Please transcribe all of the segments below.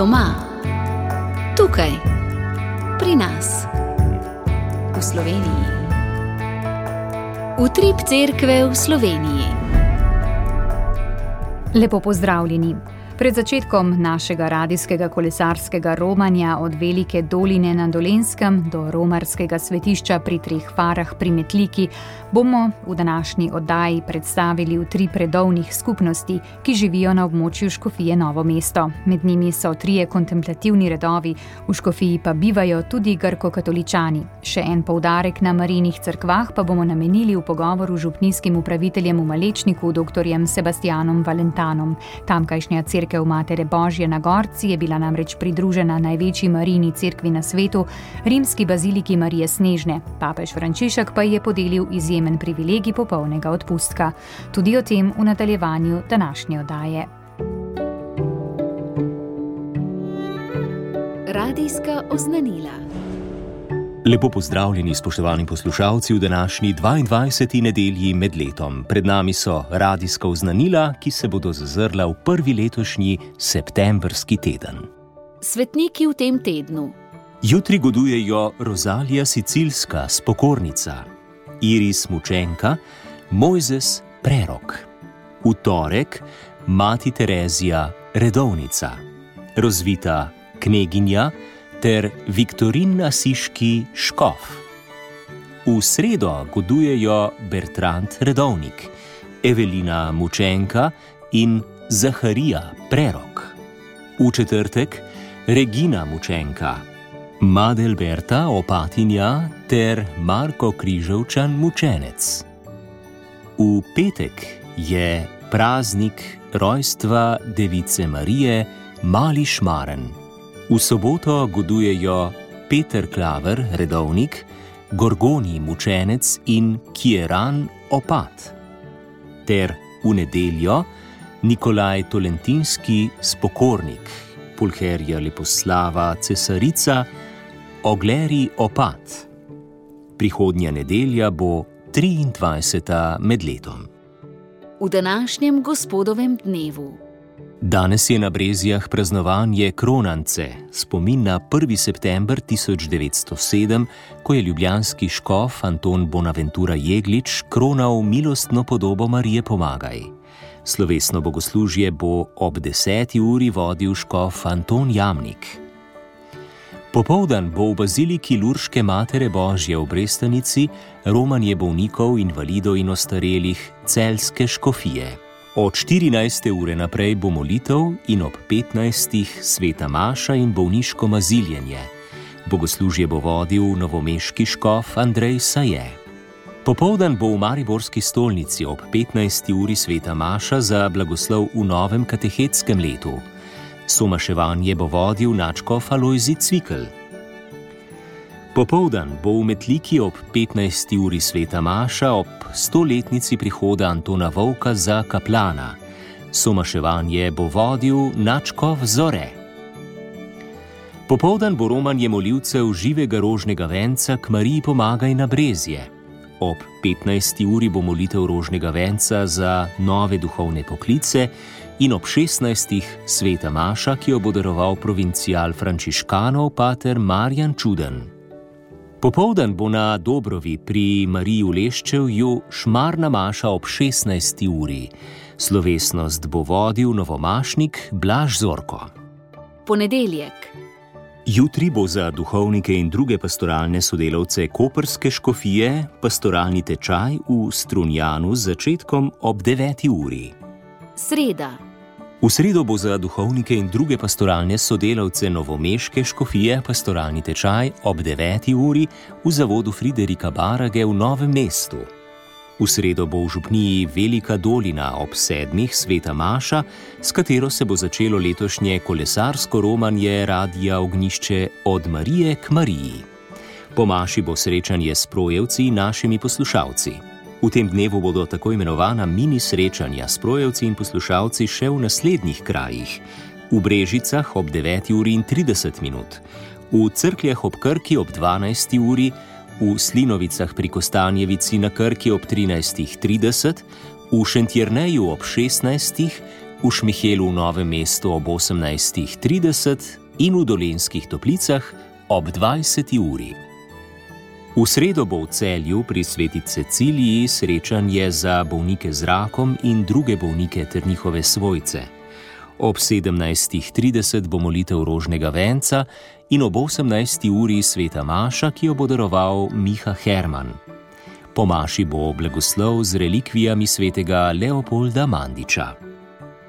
Doma, tukaj, pri nas, v Sloveniji. Utrip cerkve v Sloveniji. Lepo pozdravljeni. Pred začetkom našega radijskega kolesarskega romanja od Velike doline na Dolenskem do romarskega svetišča pri Treh farah pri Metliki bomo v današnji oddaji predstavili v tri predovnih skupnosti, ki živijo na območju Škofije Novo mesto. Med njimi so trije kontemplativni redovi, v Škofiji pa bivajo tudi grko-katoličani. Še en poudarek na marinih crkvah pa bomo namenili v pogovoru z župnijskim upraviteljem v Malečniku, dr. Sebastianom Valentanom. Tamkajšnja crkva cerkev Matere Božje na Gorci je bila namreč pridružena največji marini cerkvi na svetu, rimski baziliki Marije Snežne. Papež Frančišek pa je podelil izjemen privilegij popolnega odpustka. Tudi o tem v nadaljevanju današnje oddaje. Radijska oznanila. Lepo pozdravljeni, spoštovani poslušalci, v današnji 22. nedelji med letom. Pred nami so radijska oznanila, ki se bodo zazrla v prvi letošnji septembrski teden. Svetniki v tem tednu. Jutri godujejo Rozalija Sicilska, spokornica, Iris Mučenka, Mojzes Prerok. V torek Mati Terezija, redovnica, rozvita kneginja ter Viktorin Asiški Škof. V sredo godujejo Bertrand Redovnik, Evelina Mučenka in Zaharija Prerok. V četrtek Regina Mučenka, Madelberta Opatinja ter Marko Križovčan Mučenec. V petek je praznik rojstva Device Marije Mali Šmaren. V soboto godujejo Peter Klaver, redovnik, Gorgoni mučenec in Kieran opat. Ter v nedeljo Nikolaj Tolentinski spokornik, Pulherja leposlava cesarica, Ogleri opat. Prihodnja nedelja bo 23. med letom. V današnjem gospodovem dnevu. Danes je na Brezijah praznovanje Kronance, spomin na 1. september 1907, ko je ljubljanski škof Anton Bonaventura Jeglič kronal milostno podobo Marije Pomagaj. Slovesno bogoslužje bo ob 10. uri vodil škof Anton Jamnik. Popoldan bo v baziliki Lurške Matere Božje v Brestanici romanje bolnikov, invalidov in ostarelih celske škofije. Od 14. ure naprej bo molitev in ob 15. sveta Maša in bolniško maziljenje. Bogoslužje bo vodil novomeški škof Andrej Saje. Popoldan bo v Mariborski stolnici ob 15. uri sveta Maša za blagoslov v novem katehetskem letu. Somaševanje bo vodil načkof Alojzi Cvikl. Popoldan bo v Metliki ob 15. uri sveta Maša ob stoletnici prihoda Antona Vovka za kaplana. Somaševanje bo vodil Načkov Zore. Popoldan bo romanje molivcev živega rožnega venca k Mariji pomagaj na brezje. Ob 15. uri bo molitev rožnega venca za nove duhovne poklice in ob 16. sveta Maša, ki jo bo daroval provincial frančiškanov pater Marjan Čuden. Popoldan bo na Dobrovi pri Mariji v Leščevju šmarna maša ob 16. uri. Slovesnost bo vodil novomašnik Blaž Zorko. Ponedeljek. Jutri bo za duhovnike in druge pastoralne sodelavce Koperske škofije pastoralni tečaj v Strunjanu z začetkom ob 9. uri. Sreda. V sredo bo za duhovnike in druge pastoralne sodelavce Novomeške škofije pastoralni tečaj ob 9. uri v zavodu Friderika Barage v Novem mestu. V sredo bo v župniji Velika Dolina ob sedmih sveta Maša, s katero se bo začelo letošnje kolesarsko romanje Radija Ognišče od Marije k Mariji. Po Maši bo srečanje s projevci našimi poslušalci. V tem dnevu bodo tako imenovana mini srečanja s projevci in poslušalci še v naslednjih krajih: v Brežicah ob 9:30 minut, v Crkljah ob Krki ob 12. uri, v Slinovicah pri Kostanjevici na Krki ob 13.30, v Šentjerneju ob 16. v Šmihelu v Novem mestu ob 18.30 in v Dolenskih toplicah ob 20. uri. V sredo bo v celju pri sveti Ceciliji srečanje za bolnike z rakom in druge bolnike ter njihove svojce. Ob 17.30 bo molitev rožnega venca in ob 18. uri sveta Maša, ki jo bo daroval Miha Herman. Po Maši bo blagoslov z relikvijami svetega Leopolda Mandiča.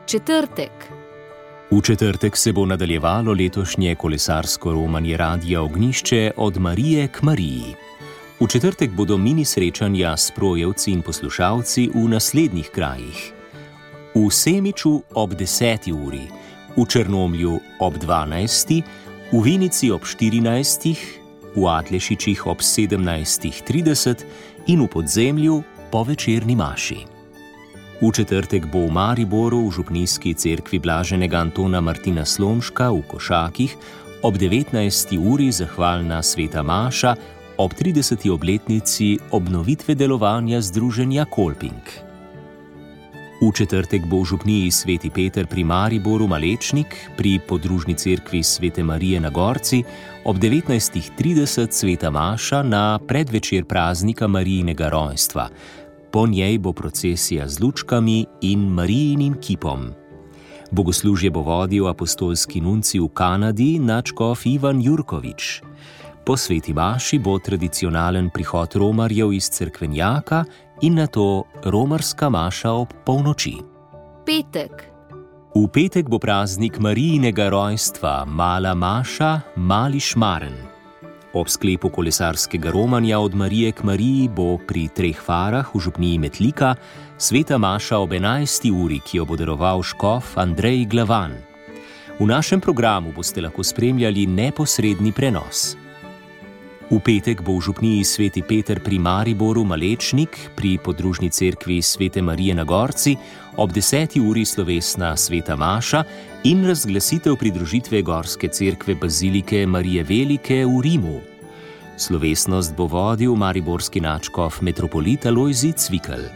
Četrtek. V četrtek se bo nadaljevalo letošnje kolesarsko romanje Radija Ognišče od Marije k Mariji. V četrtek bodo mini srečanja s projevci in poslušalci v naslednjih krajih: v Semiču ob 10. uri, v Črnomlju ob 12. v Vinici ob 14. v Atlešičih ob 17.30 in v podzemlju po večerni maši. V četrtek bo v Mariboru v Župnijski cerkvi Blaženega Antona Martina Slomška v Košakih ob 19. uri zahvalna sveta Maša ob 30. obletnici obnovitve delovanja Združenja Kolping. V četrtek bo v Župniji sveti Peter pri Mariboru Malečnik pri podružni cerkvi svete Marije na Gorci ob 19.30 sveta Maša na predvečer praznika Marijinega rojstva. Po njej bo procesija z lučkami in Marijinim kipom. Bogoslužje bo vodil apostolski nunci v Kanadi, načkov Ivan Jurkovič. Po sveti Maši bo tradicionalen prihod romarjev iz crkvenjaka in na to romarska Maša ob polnoči. Petek. V petek bo praznik Marijinega rojstva, mala Maša, mali šmaren. Ob sklepu kolesarskega romanja od Marije k Mariji bo pri treh farah v župniji Metlika sveta Maša ob 11. uri, ki jo bo daroval škof Andrej Glavan. V našem programu boste lahko spremljali neposredni prenos. V petek bo v župniji sveti Peter pri Mariboru Malečnik pri podružni cerkvi svete Marije na Gorci ob 10. uri slovesna sveta Maša in razglasitev pridružitve Gorske cerkve Bazilike Marije Velike v Rimu. Slovesnost bo vodil mariborski načkov metropolita Lojzi Cvikl.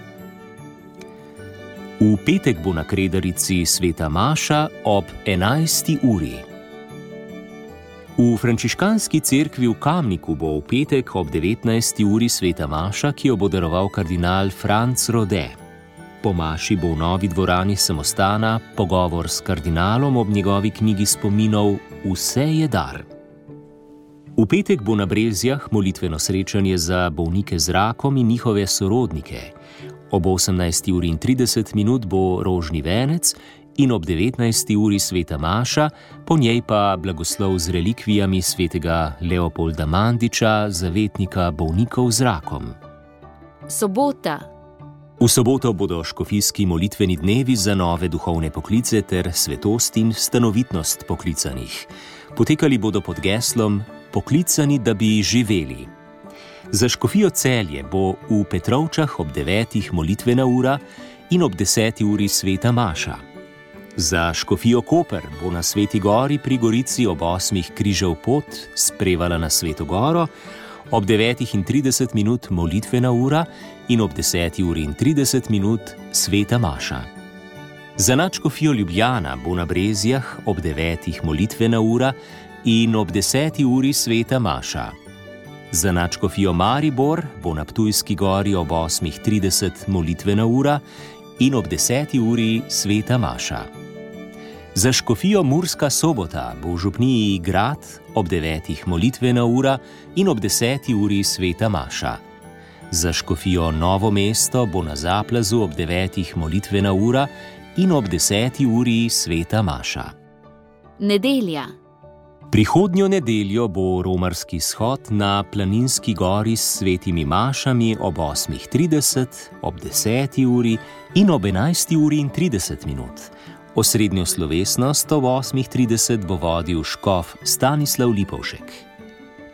V petek bo na kredarici sveta Maša ob 11. uri. V frančiškanski cerkvi v Kamniku bo v petek ob 19. uri sveta Maša, ki jo bo daroval kardinal Franz Rode. Po Maši bo v novi dvorani samostana pogovor s kardinalom ob njegovi knjigi spominov Vse je dar. V petek bo na Brezjah molitveno srečanje za bolnike z rakom in njihove sorodnike. Ob 18.30 minut bo rožni venec in ob 19. uri sveta Maša, po njej pa blagoslov z relikvijami svetega Leopolda Mandiča, zavetnika bolnikov z rakom. Sobota. V soboto bodo škofijski molitveni dnevi za nove duhovne poklice ter svetost in stanovitnost poklicanih. Potekali bodo pod geslom: Poklicani, da bi živeli. Za škofijo celje bo v Petrovčah ob 9. molitvena ura in ob 10. uri sveta Maša. Za Škofijo Koper bo na Sveti Gori pri Gorici ob 8. križev pot sprevala na Sveto Goro, ob 9.30 minut molitvena ura in ob 10.30 minut Sveta Maša. Za Načkofijo Ljubljana bo na Brezjah ob 9. molitvena ura in ob 10. uri Sveta Maša. Za Načkofijo Maribor bo na Ptujski gori ob 8.30 molitvena ura in ob 10. uri Sveta Maša. Za škofijo Murska sobota bo v župniji grad ob 9. molitvena ura in ob 10. uri sveta Maša. Za škofijo Novo mesto bo na zaplazu ob 9. molitvena ura in ob 10. uri sveta Maša. Nedelja. Prihodnjo nedeljo bo romarski shod na planinski gori s svetimi mašami ob 8.30, ob 10. uri in ob 11. uri in 30 minut. Osrednjo slovesnost ob 8.30 bo vodil škof Stanislav Lipovšek.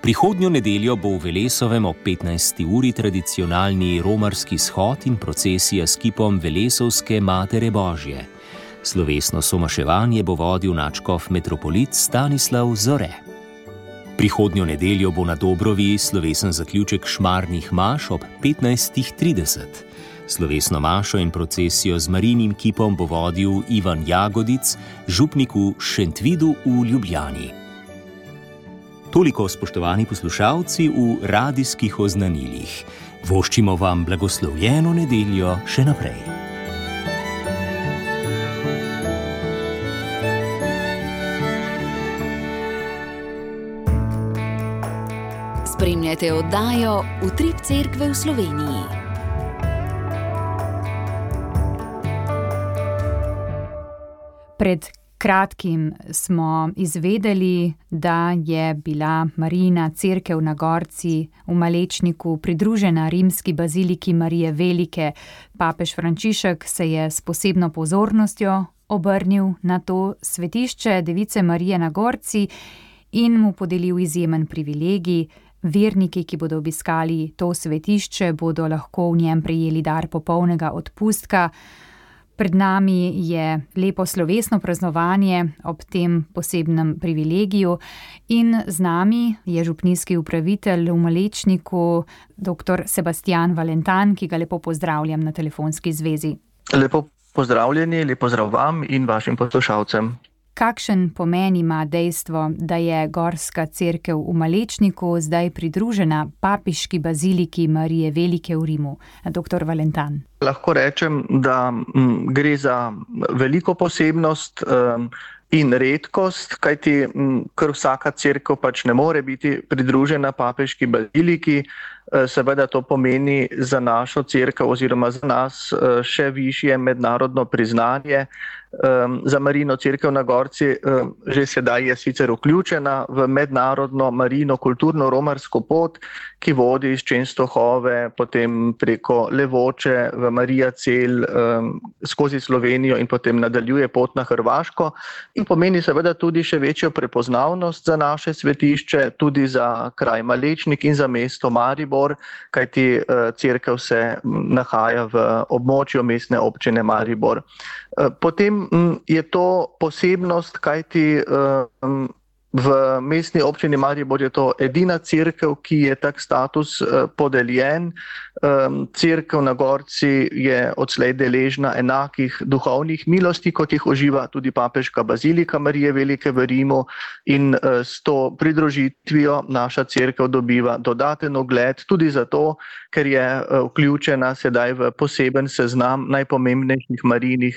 Prihodnjo nedeljo bo v Velesovem ob 15. uri tradicionalni romarski shod in procesija s kipom Velesovske Matere Božje. Slovesno somaševanje bo vodil načkov metropolit Stanislav Zore. Prihodnjo nedeljo bo na Dobrovi slovesen zaključek šmarnih maš ob 15.30. Slovesno mašo in procesijo z marinim kipom bo vodil Ivan Jagodic, župnik v Šentvidu v Ljubljani. Toliko spoštovani poslušalci v radijskih oznanilih. Voščimo vam blagoslovljeno nedeljo še naprej. Spremljate oddajo Utrip Cerkve v Sloveniji. Pred kratkim smo izvedeli, da je bila Marina crkev na Gorci v Malečniku pridružena rimski baziliki Marije Velike. Papež Frančišek se je s posebno pozornostjo obrnil na to svetišče Device Marije na Gorci in mu podelil izjemen privilegij. Verniki, ki bodo obiskali to svetišče, bodo lahko v njem prejeli dar popolnega odpustka. Pred nami je lepo slovesno praznovanje ob tem posebnem privilegiju, in z nami je župnijski upravitelj v Malečniku, dr. Sebastian Valentan, ki ga lepo pozdravljam na telefonski zvezi. Lepo pozdravljeni, lepo zdrav vam in vašim poslušalcem. Kakšen pomen ima dejstvo, da je Gorska crkev v Malečniku zdaj pridružena papiški baziliki Marije Velike v Rimu, dr. Valentan? Lahko rečem, da m, gre za veliko posebnost in redkost, kajti m, kar vsaka crkva pač ne more biti pridružena papiški baziliki. Seveda to pomeni za našo crkvo oziroma za nas še višje mednarodno priznanje, um, za Marino Cerkev na Gorci um, že sedaj je sicer vključena v mednarodno marino kulturno romarsko pot, ki vodi iz Čenstohove, potem preko Levoče v Marija cel um, skozi Slovenijo in potem nadaljuje pot na Hrvaško in pomeni seveda tudi še večjo prepoznavnost za naše svetišče, tudi za kraj Malečnik in za mesto Maribor, kajti uh, cerkev se nahaja v območju mestne občine Maribor. Uh, potem je to posebnost, kajti v mestni občini Maribor je to edina crkva, ki je tak status eh, podeljen. Crkva na Gorci je odslej deležna enakih duhovnih milosti, kot jih uživa tudi papežka bazilika Marije Velike v Rimu in eh, s to pridružitvijo naša crkva dobiva dodaten ogled tudi zato, ker je eh, vključena sedaj v poseben seznam najpomembnejših marinih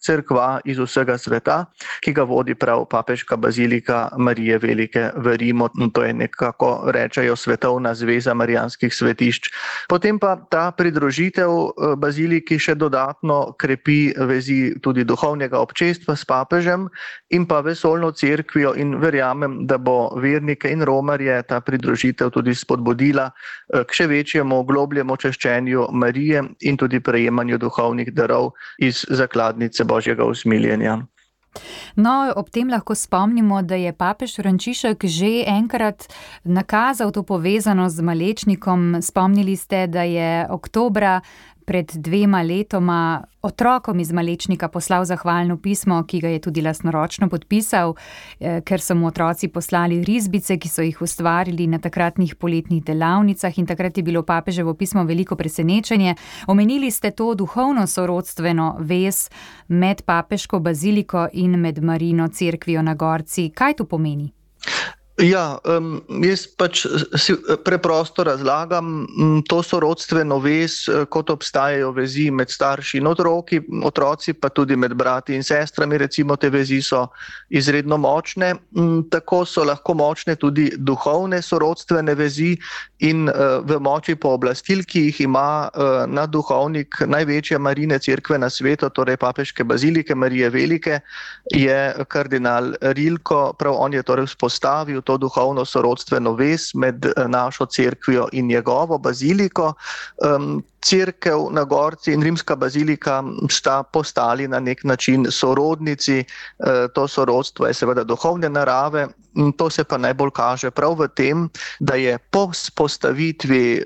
crkva iz vsega sveta, ki ga vodi prav papežka bazilika Marije Velike v Rimu, no, to je nekako rečejo Svetovna zveza marijanskih svetišč. Potem pa ta pridružitev eh, baziliki še dodatno krepi vezi tudi duhovnega občestva s papežem in pa vesolno cerkvijo in verjamem, da bo vernike in romarje ta pridružitev tudi spodbudila eh, k še večjemu, globljemu češčenju Marije in tudi prejemanju duhovnih darov iz zakladnice Božjega usmiljenja. No, ob tem lahko spomnimo, da je papež Frančišek že enkrat nakazal to povezanost z Malečnikom. Spomnili ste, da je oktobra pred dvema letoma otrokom iz Malečnika poslal zahvalno pismo, ki ga je tudi lasnoročno podpisal, eh, ker so mu otroci poslali risbice, ki so jih ustvarili na takratnih poletnih delavnicah in takrat je bilo papeževo pismo veliko presenečenje. Omenili ste to duhovno sorodstveno vez med papeško baziliko in med Marino cerkvijo na Gorci. Kaj to pomeni? Ja, um, jaz pač si preprosto razlagam to sorodstveno vez, eh, kot obstajajo vezi med starši in otroki, otroci, pa tudi med brati in sestrami. Recimo, te vezi so izredno močne. Tako so lahko močne tudi duhovne sorodstvene vezi in uh, v moči pooblastil, ki jih ima uh, na duhovnik največje marine cerkve na svetu, torej papeške bazilike Marije Velike, je kardinal Rilko, prav on je torej vzpostavil to duhovno sorodstveno vez med eh, našo crkvijo in njegovo baziliko. Cerkev na Gorci in Rimska bazilika sta postali na nek način sorodnici, e, to sorodstvo je seveda duhovne narave, to se pa najbolj kaže prav v tem, da je po spostavitvi e,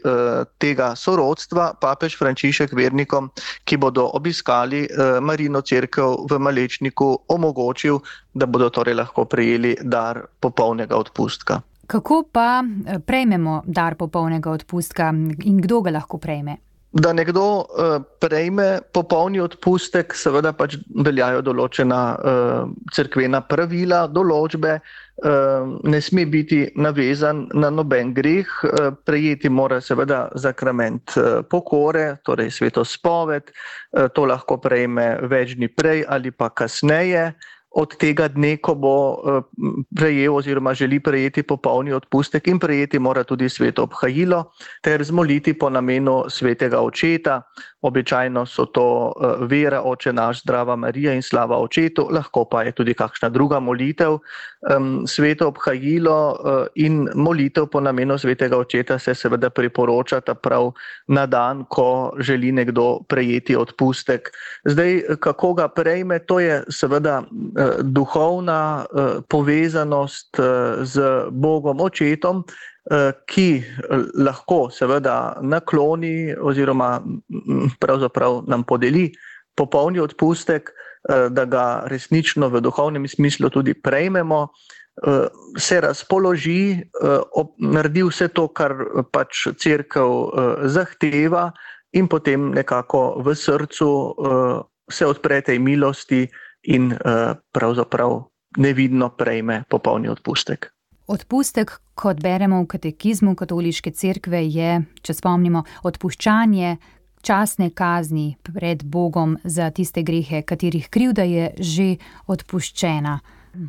tega sorodstva papež Frančišek vernikom, ki bodo obiskali e, Marino cerkev v Malečniku, omogočil, da bodo torej lahko prejeli dar popolnega odpustka. Kako pa prejmemo dar popolnega odpustka in kdo ga lahko prejme? Da nekdo uh, prejme popolni odpustek, seveda pač veljajo določena uh, crkvena pravila, določbe, uh, ne sme biti navezan na noben greh, uh, prejeti mora seveda zakrament uh, pokore, torej sveto spoved, uh, to lahko prejme več dni prej ali pa kasneje od tega dne, ko bo eh, prejel oziroma želi prejeti popolni odpustek in prejeti mora tudi sveto obhajilo ter zmoliti po namenu svetega očeta. Običajno so to eh, vera, oče naš, zdrava Marija in slava očetu, lahko pa je tudi kakšna druga molitev. Sveto obhajilo eh, in molitev po namenu svetega očeta se seveda priporočata prav na dan, ko želi nekdo prejeti odpustek. Zdaj, kako ga prejme, to je seveda duhovna eh, povezanost eh, z Bogom Očetom, ki lahko seveda nakloni oziroma pravzaprav nam podeli popolni odpustek, da ga resnično v duhovnem smislu tudi prejmemo, se razpoloži, naredi vse to, kar pač crkv zahteva in potem nekako v srcu se odpre tej milosti, in pravzaprav nevidno prejme popolni odpustek. Odpustek, kot beremo v katekizmu katoliške cerkve, je, če spomnimo, odpuščanje časne kazni pred Bogom za tiste grehe, katerih krivda je že odpuščena.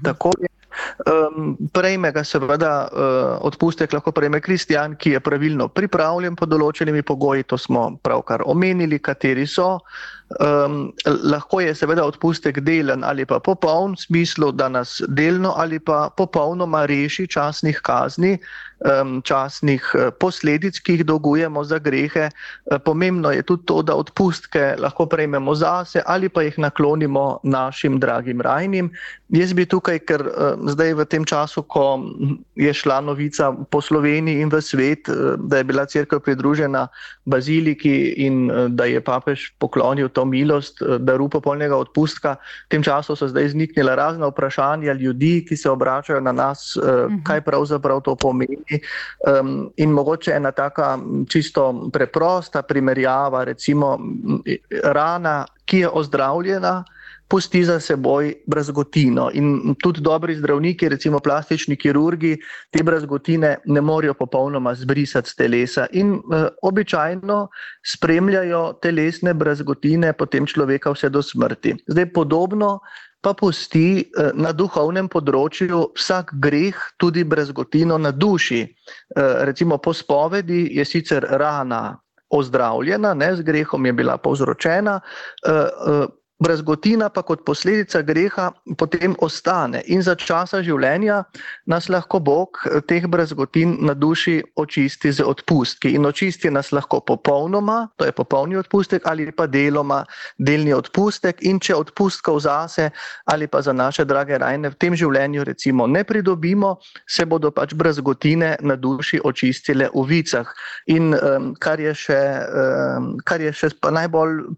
Tako je. Um, prejme ga seveda uh, odpustek, lahko prejme kristjan, ki je pravilno pripravljen pod določenimi pogoji, to smo pravkar omenili, kateri so. Um, lahko je seveda odpustek delen ali pa popoln, v smislu, da nas delno ali pa popolnoma reši časnih kazni, um, časnih eh, posledic, ki jih dolgujemo za grehe. Uh, pomembno je tudi to, da odpustke lahko prejmemo zase ali pa jih naklonimo našim dragim rajnim. Jaz bi tukaj, ker zdaj v tem času, ko je šla novica po Sloveniji in v svet, uh, da je bila crkva pridružena baziliki in da je papež poklonil to milost, eh, daru popolnega odpustka. V tem času so zdaj izniknila razna vprašanja ljudi, ki se obračajo na nas, mhm. kaj pravzaprav to pomeni. In mogoče ena taka čisto preprosta primerjava, recimo rana, ki je ozdravljena pusti za seboj brazgotino. In tudi dobri zdravniki, recimo plastični kirurgi, te brazgotine ne morejo popolnoma zbrisati z telesa in uh, običajno spremljajo telesne brazgotine potem človeka vse do smrti. Zdaj podobno. Pa pusti eh, na duhovnem področju vsak greh, tudi brezgotino na duši. Eh, recimo, po spovedi je sicer rana ozdravljena, ne z grehom je bila povzročena, Brazgotina pa kot posledica greha potem ostane in za časa življenja nas lahko Bog eh, teh brazgotin na duši očisti z odpustki. In očisti nas lahko popolnoma, to je popolni odpustek, ali pa deloma delni odpustek. In če odpustkov zase ali pa za naše drage rajne v tem življenju recimo ne pridobimo, se bodo pač brazgotine na duši očistile v vicah. In um, kar je še, um, kar je še najbolj,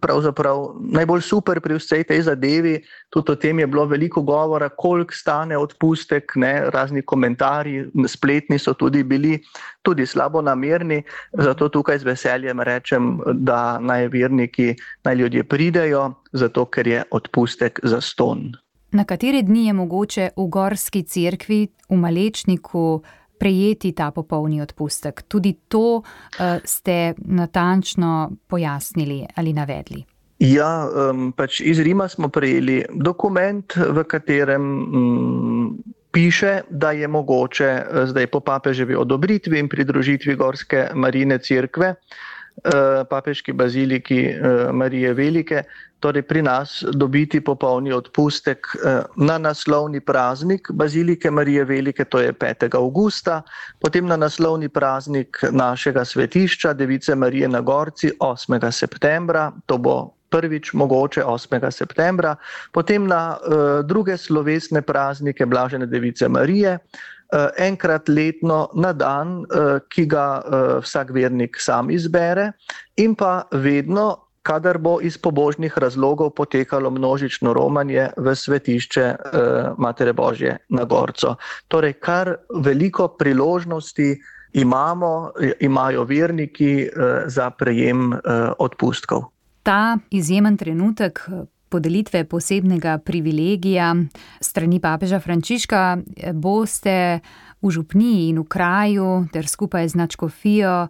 najbolj super pri vsej tej zadevi, tudi o tem je bilo veliko govora, koliko stane odpustek, ne, razni komentarji, spletni so tudi bili, tudi slabo namerni. Zato tukaj z veseljem rečem, da naj verniki, naj ljudje pridejo, zato ker je odpustek za ston. Na kateri dni je mogoče v gorski cerkvi, v malečniku, prejeti ta popolni odpustek? Tudi to uh, ste natančno pojasnili ali navedli. Ja, um, pač iz Rima smo prejeli dokument, v katerem um, piše, da je mogoče eh, zdaj po papeževi odobritvi in pridružitvi Gorske Marine Cerkve, uh, papeški baziliki uh, Marije Velike, torej pri nas dobiti popolni odpustek uh, na naslovni praznik bazilike Marije Velike, to je 5. augusta, potem na naslovni praznik našega svetišča, Device Marije na Gorci, 8. septembra, to bo prvič mogoče 8. septembra, potem na uh, druge slovesne praznike Blažene Device Marije, uh, enkrat letno na dan, uh, ki ga uh, vsak vernik sam izbere, in pa vedno, kadar bo iz pobožnih razlogov potekalo množično romanje v svetišče uh, Matere Božje na Gorco. Torej, kar veliko priložnosti imamo, imajo verniki za prejem odpustkov. Ta izjemen trenutek podelitve posebnega privilegija strani papeža Frančiška boste v župniji in v kraju ter skupaj z načkofijo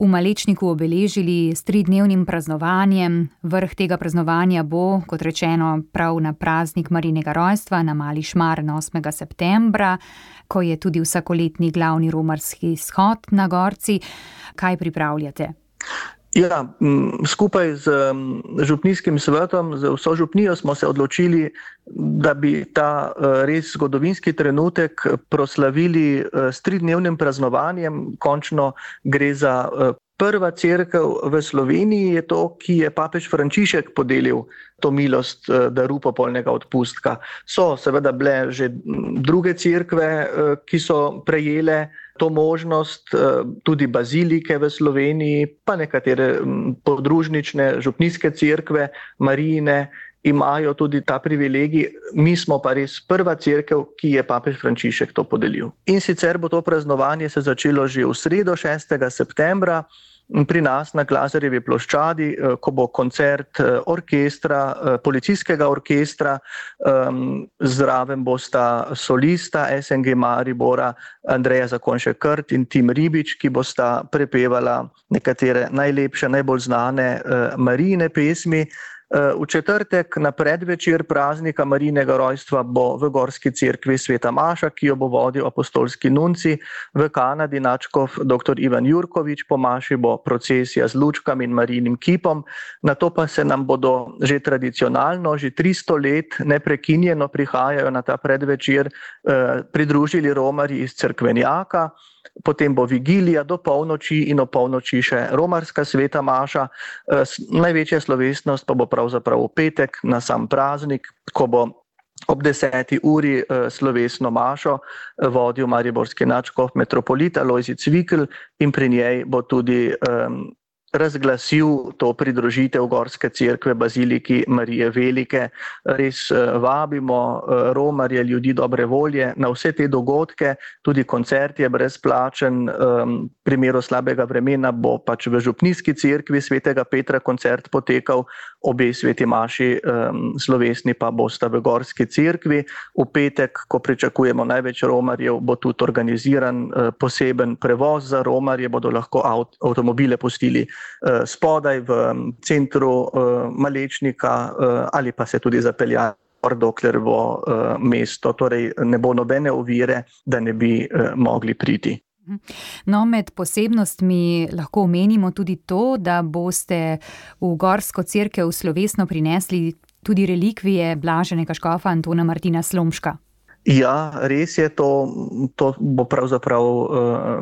v Malečniku obeležili s tridnevnim praznovanjem. Vrh tega praznovanja bo, kot rečeno, prav na praznik Marinega rojstva na Mali Šmar na 8. septembra, ko je tudi vsakoletni glavni romarski shod na gorci. Kaj pripravljate? Ja, skupaj z župnijskim svetom, z vso župnijo smo se odločili, da bi ta e, res zgodovinski trenutek proslavili e, s tridnevnim praznovanjem. Končno gre za e, prva crkva v Sloveniji, je to, ki je papež Frančišek podelil to milost daru popolnega odpustka. So seveda bile že druge crkve, ki so prejele to možnost, eh, tudi bazilike v Sloveniji, pa nekatere podružnične župnijske cerkve, marijine. Imajo tudi ta privilegij, mi smo pa res prva crkva, ki je papež Frančišek to podelil. In sicer bo to praznovanje se začelo že v sredo, 6. septembra, pri nas na Glazarjevi ploščadi, eh, ko bo koncert eh, orkestra, eh, policijskega orkestra, ehm, zraven bosta solista SNG Maribora, Andreja Zakonše Krt in Tim Ribič, ki bosta prepevala nekatere najlepše, najbolj znane marijine pesmi. V četrtek na predvečer praznika Marinega rojstva bo v Gorski cerkvi Sveta Maša, ki jo bo vodil apostolski nunci, v Kanadi načkov dr. Ivan Jurkovič, po Maši bo procesija z lučkami in marinim kipom, na to pa se nam bodo že tradicionalno, že 300 let neprekinjeno prihajajo na ta predvečer eh, pridružili romari iz crkvenjaka potem bo vigilija do polnoči in o polnoči še romarska sveta maša. Eh, največja slovesnost pa bo pravzaprav v petek na sam praznik, ko bo ob deseti uri eh, slovesno mašo eh, vodil Mariborski načkov metropolita Lojzi Cvikl in pri njej bo tudi um, razglasil to pridružitev Gorske cerkve Baziliki Marije Velike. Res eh, vabimo eh, romarje, ljudi dobre volje na vse te dogodke, tudi koncert je brezplačen. V primeru slabega vremena bo pač v Župnijski cerkvi svetega Petra koncert potekal, obe sveti maši slovesni pa bosta v Gorski cerkvi. V petek, ko pričakujemo največ romarjev, bo tudi organiziran eh, poseben prevoz za romarje, bodo lahko avtomobile pustili Eh, spodaj v centru eh, Malečnika eh, ali pa se tudi zapeljati. Dokler bo mesto, torej ne bo nobene ovire, da ne bi mogli priti. No, med posebnostmi lahko omenimo tudi to, da boste v Gorsko crkvo slovesno prinesli tudi relikvije blaženega škofa Antona Martina Slomška. Ja, res je, to, to bo pravzaprav uh,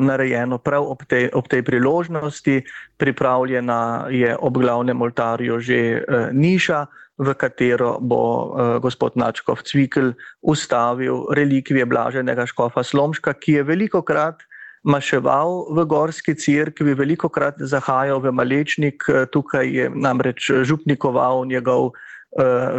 narejeno prav ob tej, ob tej priložnosti. Pripravljena je ob glavnem oltarju že uh, niša, v katero bo uh, gospod Načkov Cvikl ustavil relikvije blaženega škofa Slomška, ki je veliko krat maševal v Gorski crkvi, veliko krat zahajal v Malečnik, tukaj je namreč župnikoval njegov uh,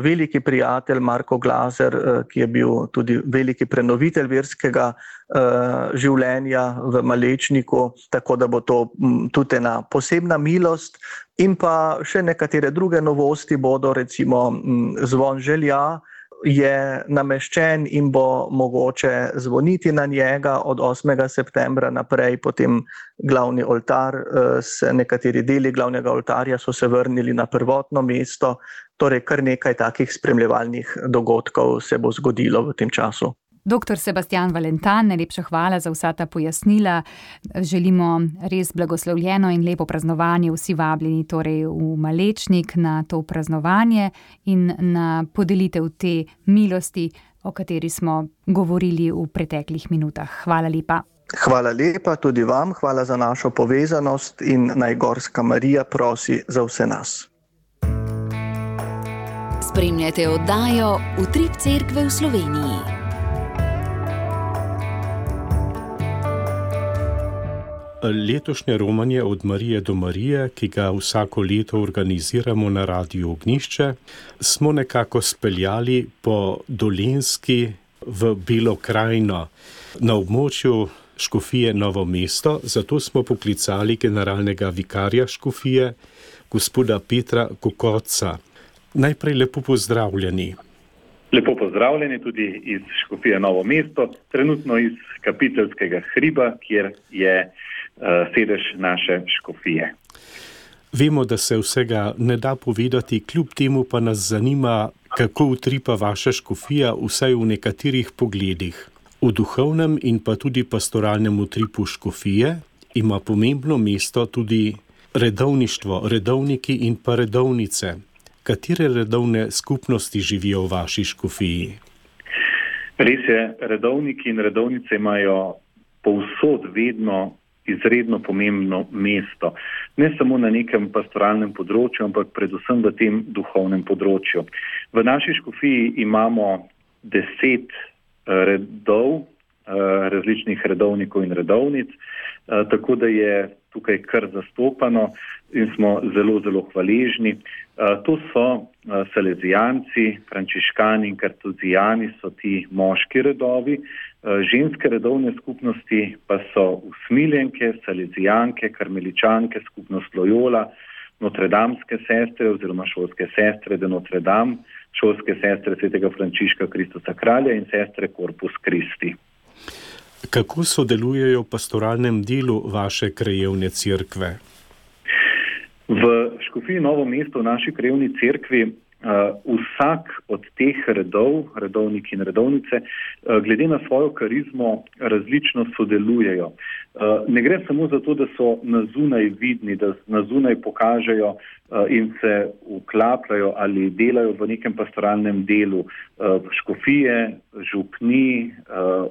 veliki prijatelj Marko Glazer, eh, ki je bil tudi veliki prenovitelj verskega eh, življenja v Malečniku, tako da bo to mm, tudi ena posebna milost. In pa še nekatere druge novosti bodo, recimo mm, zvon želja, je nameščen in bo mogoče zvoniti na njega od 8. septembra naprej, potem glavni oltar, eh, se nekateri deli glavnega oltarja so se vrnili na prvotno mesto, torej kar nekaj takih spremljevalnih dogodkov se bo zgodilo v tem času. Doktor Sebastian Valentan, najlepša hvala za vsa ta pojasnila. Želimo res blagoslovljeno in lepo praznovanje, vsi vabljeni torej v Malečnik na to praznovanje in na podelitev te milosti, o kateri smo govorili v preteklih minutah. Hvala lepa. Hvala lepa tudi vam, hvala za našo povezanost in najgorska Marija prosi za vse nas. Spremljate oddajo Utrip Cerkve v Sloveniji. Letošnje romanje od Marije do Marije, ki ga vsako leto organiziramo na Radiu Ognišče, smo nekako speljali po Dolenski v Belo krajino na območju škofije Novo mesto, zato smo poklicali generalnega vikarja škofije, gospoda Petra Kokoca. Najprej lepo pozdravljeni. Lepo pozdravljeni tudi iz škofije Novo mesto, trenutno iz kapiteljskega hriba, kjer je sedež naše škofije. Vemo, da se vsega ne da povedati, kljub temu pa nas zanima, kako utripa vaša škofija, vsaj v nekaterih pogledih. V duhovnem in pa tudi pastoralnem utripu škofije ima pomembno mesto tudi redovništvo, redovniki in pa redovnice. Katere redovne skupnosti živijo v vaši škofiji? Res je, redovniki in redovnice imajo povsod vedno izredno pomembno mesto. Ne samo na nekem pastoralnem področju, ampak predvsem v tem duhovnem področju. V naši škofiji imamo deset eh, redov, eh, različnih redovnikov in redovnic, eh, tako da je tukaj kar zastopano in smo zelo, zelo hvaležni. To so salezijanci, frančiškani in kartuzijani, so ti moški redovi, ženske redovne skupnosti pa so usmiljenke, salezijanke, karmeličanke, skupnost Loyola, notredamske sestre oziroma šolske sestre de Notre Dame, šolske sestre svetega Frančiška Kristusa kralja in sestre Corpus Christi. Kako sodelujejo v pastoralnem delu vaše krajevne cerkve? V Škofiji Novo mesto v naši krajevni cerkvi Uh, vsak od teh redov, redovniki in redovnice, uh, glede na svojo karizmo, različno sodelujejo. Uh, ne gre samo za to, da so na zunaj vidni, da na zunaj pokažejo uh, in se uklapljajo ali delajo v nekem pastoralnem delu uh, škofije, župni,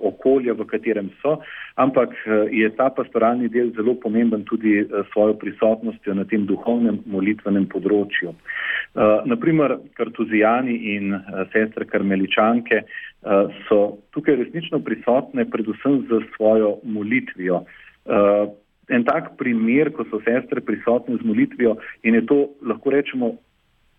okolja, v katerem so, ampak je ta pastoralni del zelo pomemben tudi svojo prisotnostjo na tem duhovnem molitvenem področju. Naprimer, kartuzijani in sestre karmeličanke so tukaj resnično prisotne predvsem za svojo molitvijo. Uh, en tak primer, ko so sestre prisotne z molitvijo in je to, lahko rečemo,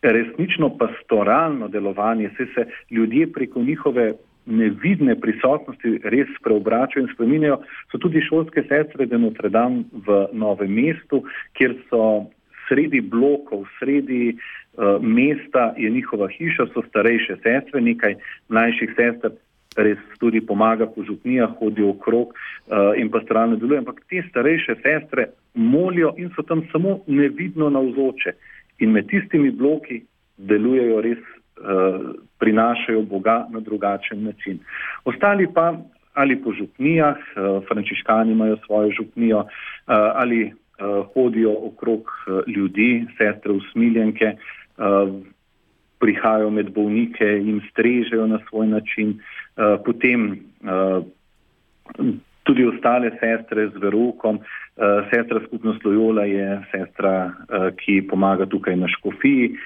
resnično pastoralno delovanje, se se ljudje preko njihove nevidne prisotnosti res preobračajo in spreminjajo, so tudi šolske sestre de Notre Dame v Novem mestu, kjer so sredi blokov, sredi Eh, mesta je njihova hiša, so starejše sestre, nekaj mlajših sester res tudi pomaga po župnijah, hodijo okrog uh, in pa strane delujejo, ampak te starejše sestre molijo in so tam samo nevidno navzoče in med tistimi bloki delujejo res, uh, prinašajo Boga na drugačen način. Ostali pa ali po župnijah, uh, frančiškani imajo svojo župnijo, uh, ali uh, hodijo okrog uh, ljudi, sestre usmiljenke, uh, Eh, prihajajo med bolnike in strežejo na svoj način. Uh, potem uh, tudi ostale sestre z verukom. Uh, sestra skupnost Loyola je sestra, ki pomaga tukaj na škofiji.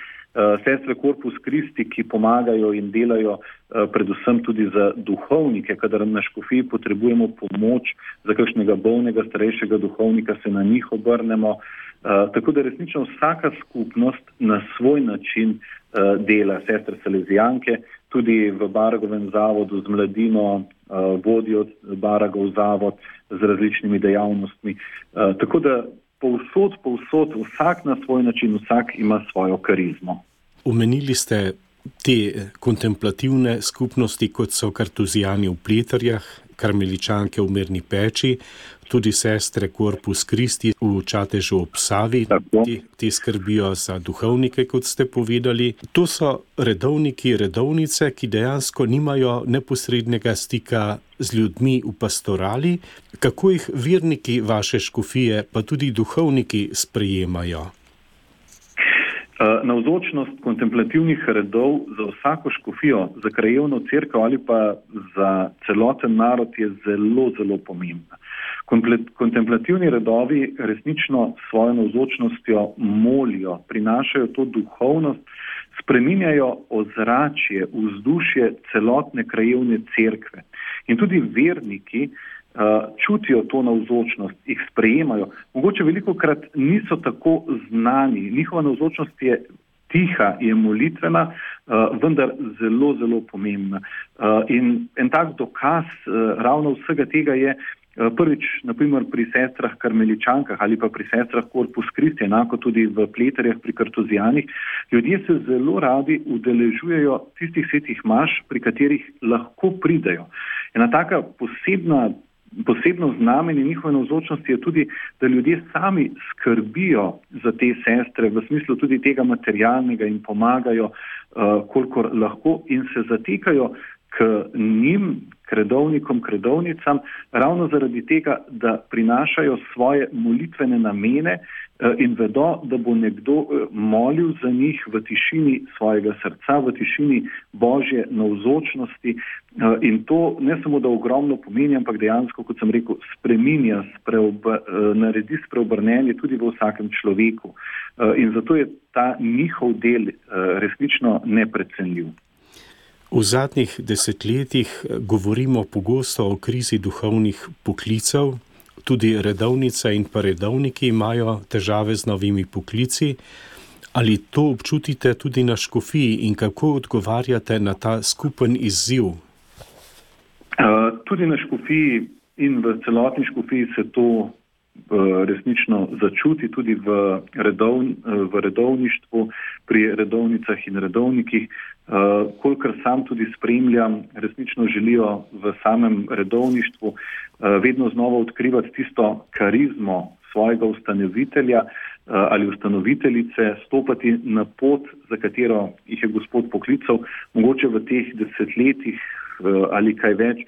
Sestre Corpus Christi, ki pomagajo in delajo predvsem tudi za duhovnike, kadar na škofiji potrebujemo pomoč za kakšnega bolnega, starejšega duhovnika, se na njih obrnemo. Eh, tako da resnično vsaka skupnost na svoj način uh, dela, sestre Salezijanke, tudi v Baragovem zavodu z mladino uh, vodijo Baragov zavod z različnimi dejavnostmi. Uh, tako da povsod, povsod, vsak na svoj način, vsak ima svojo karizmo. Umenili ste te kontemplativne skupnosti, kot so kartuzijani v Pletarjah, karmeličanke v Mirni peči, tudi sestre Corpus Christi v Čatežu ob Savi, ti, ti skrbijo za duhovnike, kot ste povedali. To so redovniki, redovnice, ki dejansko nimajo neposrednega stika z ljudmi v pastorali. Kako jih verniki vaše škofije, pa tudi duhovniki sprejemajo? Eh, navzočnost kontemplativnih redov za vsako škofijo, za krajevno crkvo ali pa za celoten narod je zelo, zelo pomembna. Kontemplativni redovi resnično svojo navzočnostjo molijo, prinašajo to duhovnost, spreminjajo ozračje, vzdušje celotne krajevne cerkve. In tudi verniki čutijo to navzočnost, jih sprejemajo. Mogoče veliko krat niso tako znani, njihova navzočnost je tiha, je molitvena, uh, vendar zelo, zelo pomembna. Uh, in en tak dokaz ravno vsega tega je, prvič, naprimer pri sestrah karmeličankah ali pa pri sestrah Corpus Christi, enako tudi v pleterjah pri kartuzijanih, ljudje se zelo radi udeležujejo tistih svetih maš, pri katerih lahko pridejo. Ena taka posebna posebno znamenje njihove navzočnosti je tudi, da ljudje sami skrbijo za te sestre v smislu tudi tega materialnega in pomagajo, uh, kolikor lahko in se zatekajo k njim, k redovnikom, k redovnicam, ravno zaradi tega, da prinašajo svoje molitvene namene eh, in vedo, da bo nekdo eh, molil za njih v tišini svojega srca, v tišini božje navzočnosti eh, in to ne samo, da ogromno pomeni, ampak dejansko, kot sem rekel, spreminja, spreob, naredi spreobrnenje tudi v vsakem človeku. In zato je ta njihov del resnično neprecenljiv. V zadnjih desetletjih eh, govorimo pogosto o krizi duhovnih poklicev, tudi redovnice in redovniki imajo težave z novimi poklici. Ali to občutite tudi na škofiji in kako odgovarjate na ta skupen izziv? Uh, tudi na škofiji in v celotni škofiji se to resnično začuti, tudi v, redov, uh, v redovništvu, pri redovnicah in redovnikih. Uh, kolikor sam tudi spremljam, resnično želijo v samem redovništvu vedno znova odkrivati tisto karizmo svojega ustanovitelja ali ustanoviteljice, stopati na pot, za katero jih je Gospod poklical, mogoče v teh desetletjih ali kaj več,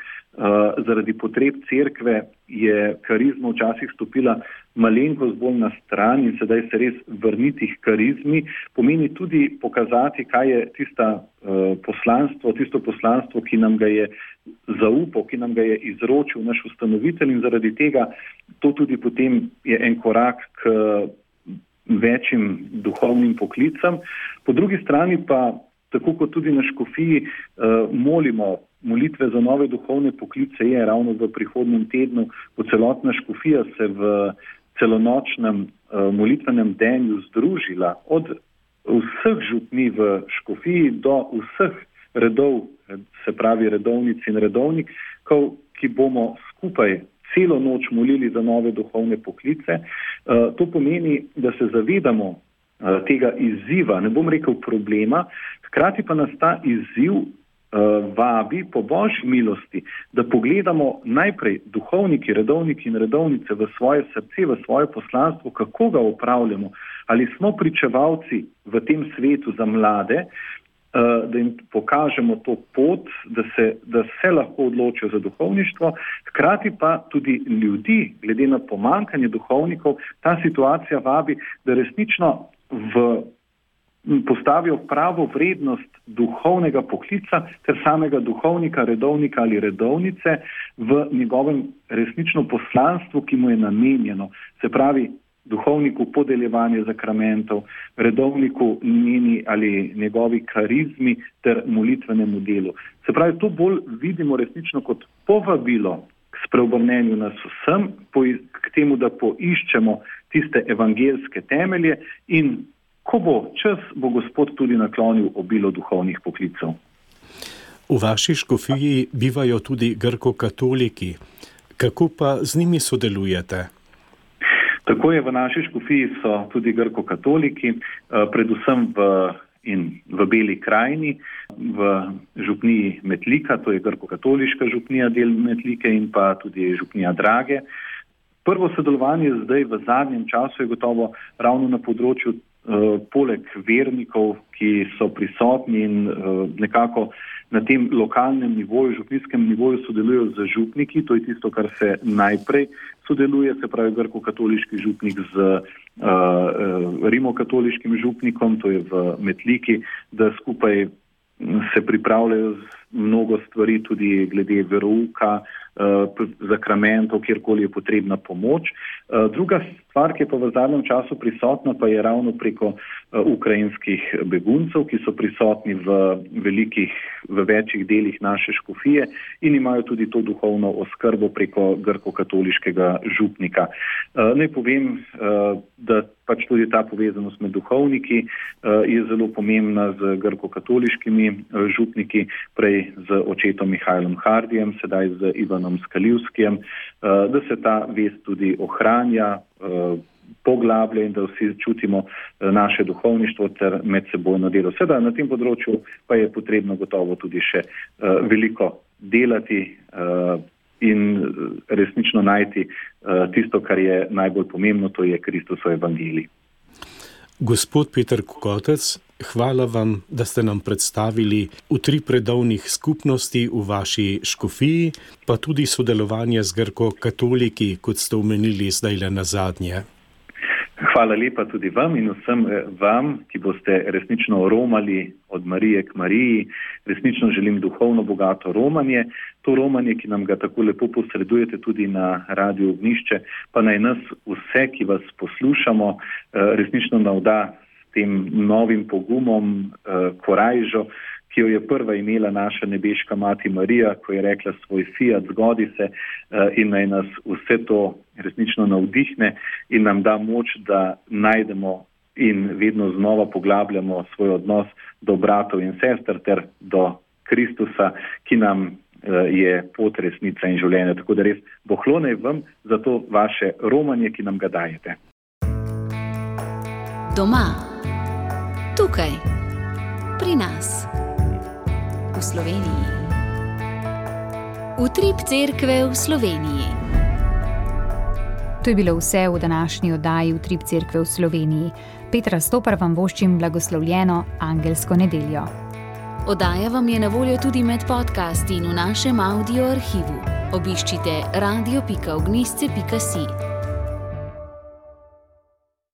zaradi potreb cerkve je karizma včasih stopila malenkost bolj na stran in sedaj se res vrniti k karizmi, pomeni tudi pokazati, kaj je tista uh, poslanstvo, tisto poslanstvo, ki nam ga je zaupal, ki nam ga je izročil naš ustanovitelj in zaradi tega to tudi potem je en korak k večjim duhovnim poklicam. Po drugi strani pa, tako kot tudi na škofiji, uh, molimo molitve za nove duhovne poklice je ravno v prihodnem tednu, ko celotna škofija se v celonočnem uh, molitvenem denju združila od vseh župni v škofiji do vseh redov, se pravi redovnic in redovnik, ko, ki bomo skupaj celo noč molili za nove duhovne poklice. Uh, to pomeni, da se zavedamo uh, tega izziva, ne bom rekel problema, hkrati pa nas ta izziv vabi po božji milosti, da pogledamo najprej duhovniki, redovniki in redovnice v svoje srce, v svoje poslanstvo, kako ga upravljamo, ali smo pričevalci v tem svetu za mlade, eh, da jim pokažemo to pot, da se, da se lahko odločijo za duhovništvo, hkrati pa tudi ljudi, glede na pomankanje duhovnikov, ta situacija vabi, da resnično v postavijo pravo vrednost duhovnega poklica ter samega duhovnika, redovnika ali redovnice v njegovem resnično poslanstvu, ki mu je namenjeno. Se pravi, duhovniku podeljevanje zakramentov, redovniku njeni ali njegovi karizmi ter molitvenemu delu. Se pravi, to bolj vidimo resnično kot povabilo k spreobrnenju nas vsem, k temu, da poiščemo tiste evangelske temelje in ko bo čas, bo Gospod tudi naklonil obilo duhovnih poklicev. V vaši škofiji bivajo tudi grko-katoliki. Kako pa z njimi sodelujete? Tako je v naši škofiji so tudi grko-katoliki, eh, predvsem v, in, v Beli krajini, v župniji Metlika, to je grko-katoliška župnija del Metlike in pa tudi župnija Drage. Prvo sodelovanje zdaj v zadnjem času je gotovo ravno na področju poleg vernikov, ki so prisotni in uh, nekako na tem lokalnem nivoju, župnijskem nivoju sodelujo z župniki, to je tisto, kar se najprej sodeluje, se pravi grko-katoliški župnik z uh, rimokatoliškim župnikom, to je v Metliki, da skupaj se pripravljajo mnogo stvari tudi glede verouka, zakramentov, kjerkoli je potrebna pomoč. Druga stvar, ki je pa v zadnjem času prisotna, pa je ravno preko uh, ukrajinskih beguncev, ki so prisotni v velikih, v večjih delih naše škofije in imajo tudi to duhovno oskrbo preko grko-katoliškega župnika. Uh, naj povem, uh, da pač tudi ta povezanost med duhovniki uh, je zelo pomembna z grko-katoliškimi župniki, prej z očetom Mihajlom Hardijem, sedaj z Ivanom. Skaljivskim, da se ta vest tudi ohranja, poglablja in da vsi čutimo naše duhovništvo ter medsebojno delo. Seveda na tem področju pa je potrebno gotovo tudi še veliko delati in resnično najti tisto, kar je najbolj pomembno, to je Kristusov evangelij. Gospod Peter Kukotec, hvala vam, da ste nam predstavili utri predovnih skupnosti v vaši škofiji, pa tudi sodelovanje z grko-katoliki, kot ste omenili zdaj le na zadnje. Hvala lepa tudi vam in vsem eh, vam, ki boste resnično romali od Marije k Mariji. Resnično želim duhovno bogato romanje. To romanje, ki nam ga tako lepo posredujete tudi na Radio Ognišče, pa naj nas vse, ki vas poslušamo, eh, resnično navda tem novim pogumom, eh, korajžo, ki jo je prva imela naša nebeška mati Marija, ko je rekla svoj fiat, zgodi se in naj nas vse to resnično navdihne in nam da moč, da najdemo in vedno znova poglabljamo svoj odnos do bratov in sester ter do Kristusa, ki nam eh, je pot resnica in življenja. Tako da res bohlone vam za to vaše romanje, ki nam ga dajete. Doma, tukaj, pri nas, v Sloveniji. Utrip cerkve v Sloveniji. To je bilo vse v današnji oddaji v Trip Cerkve v Sloveniji. Petra Stopar vam voščim blagoslovljeno angelsko nedeljo. Oddaja vam je na voljo tudi med podcasti in v našem audio arhivu. Obiščite radio.ognisce.si.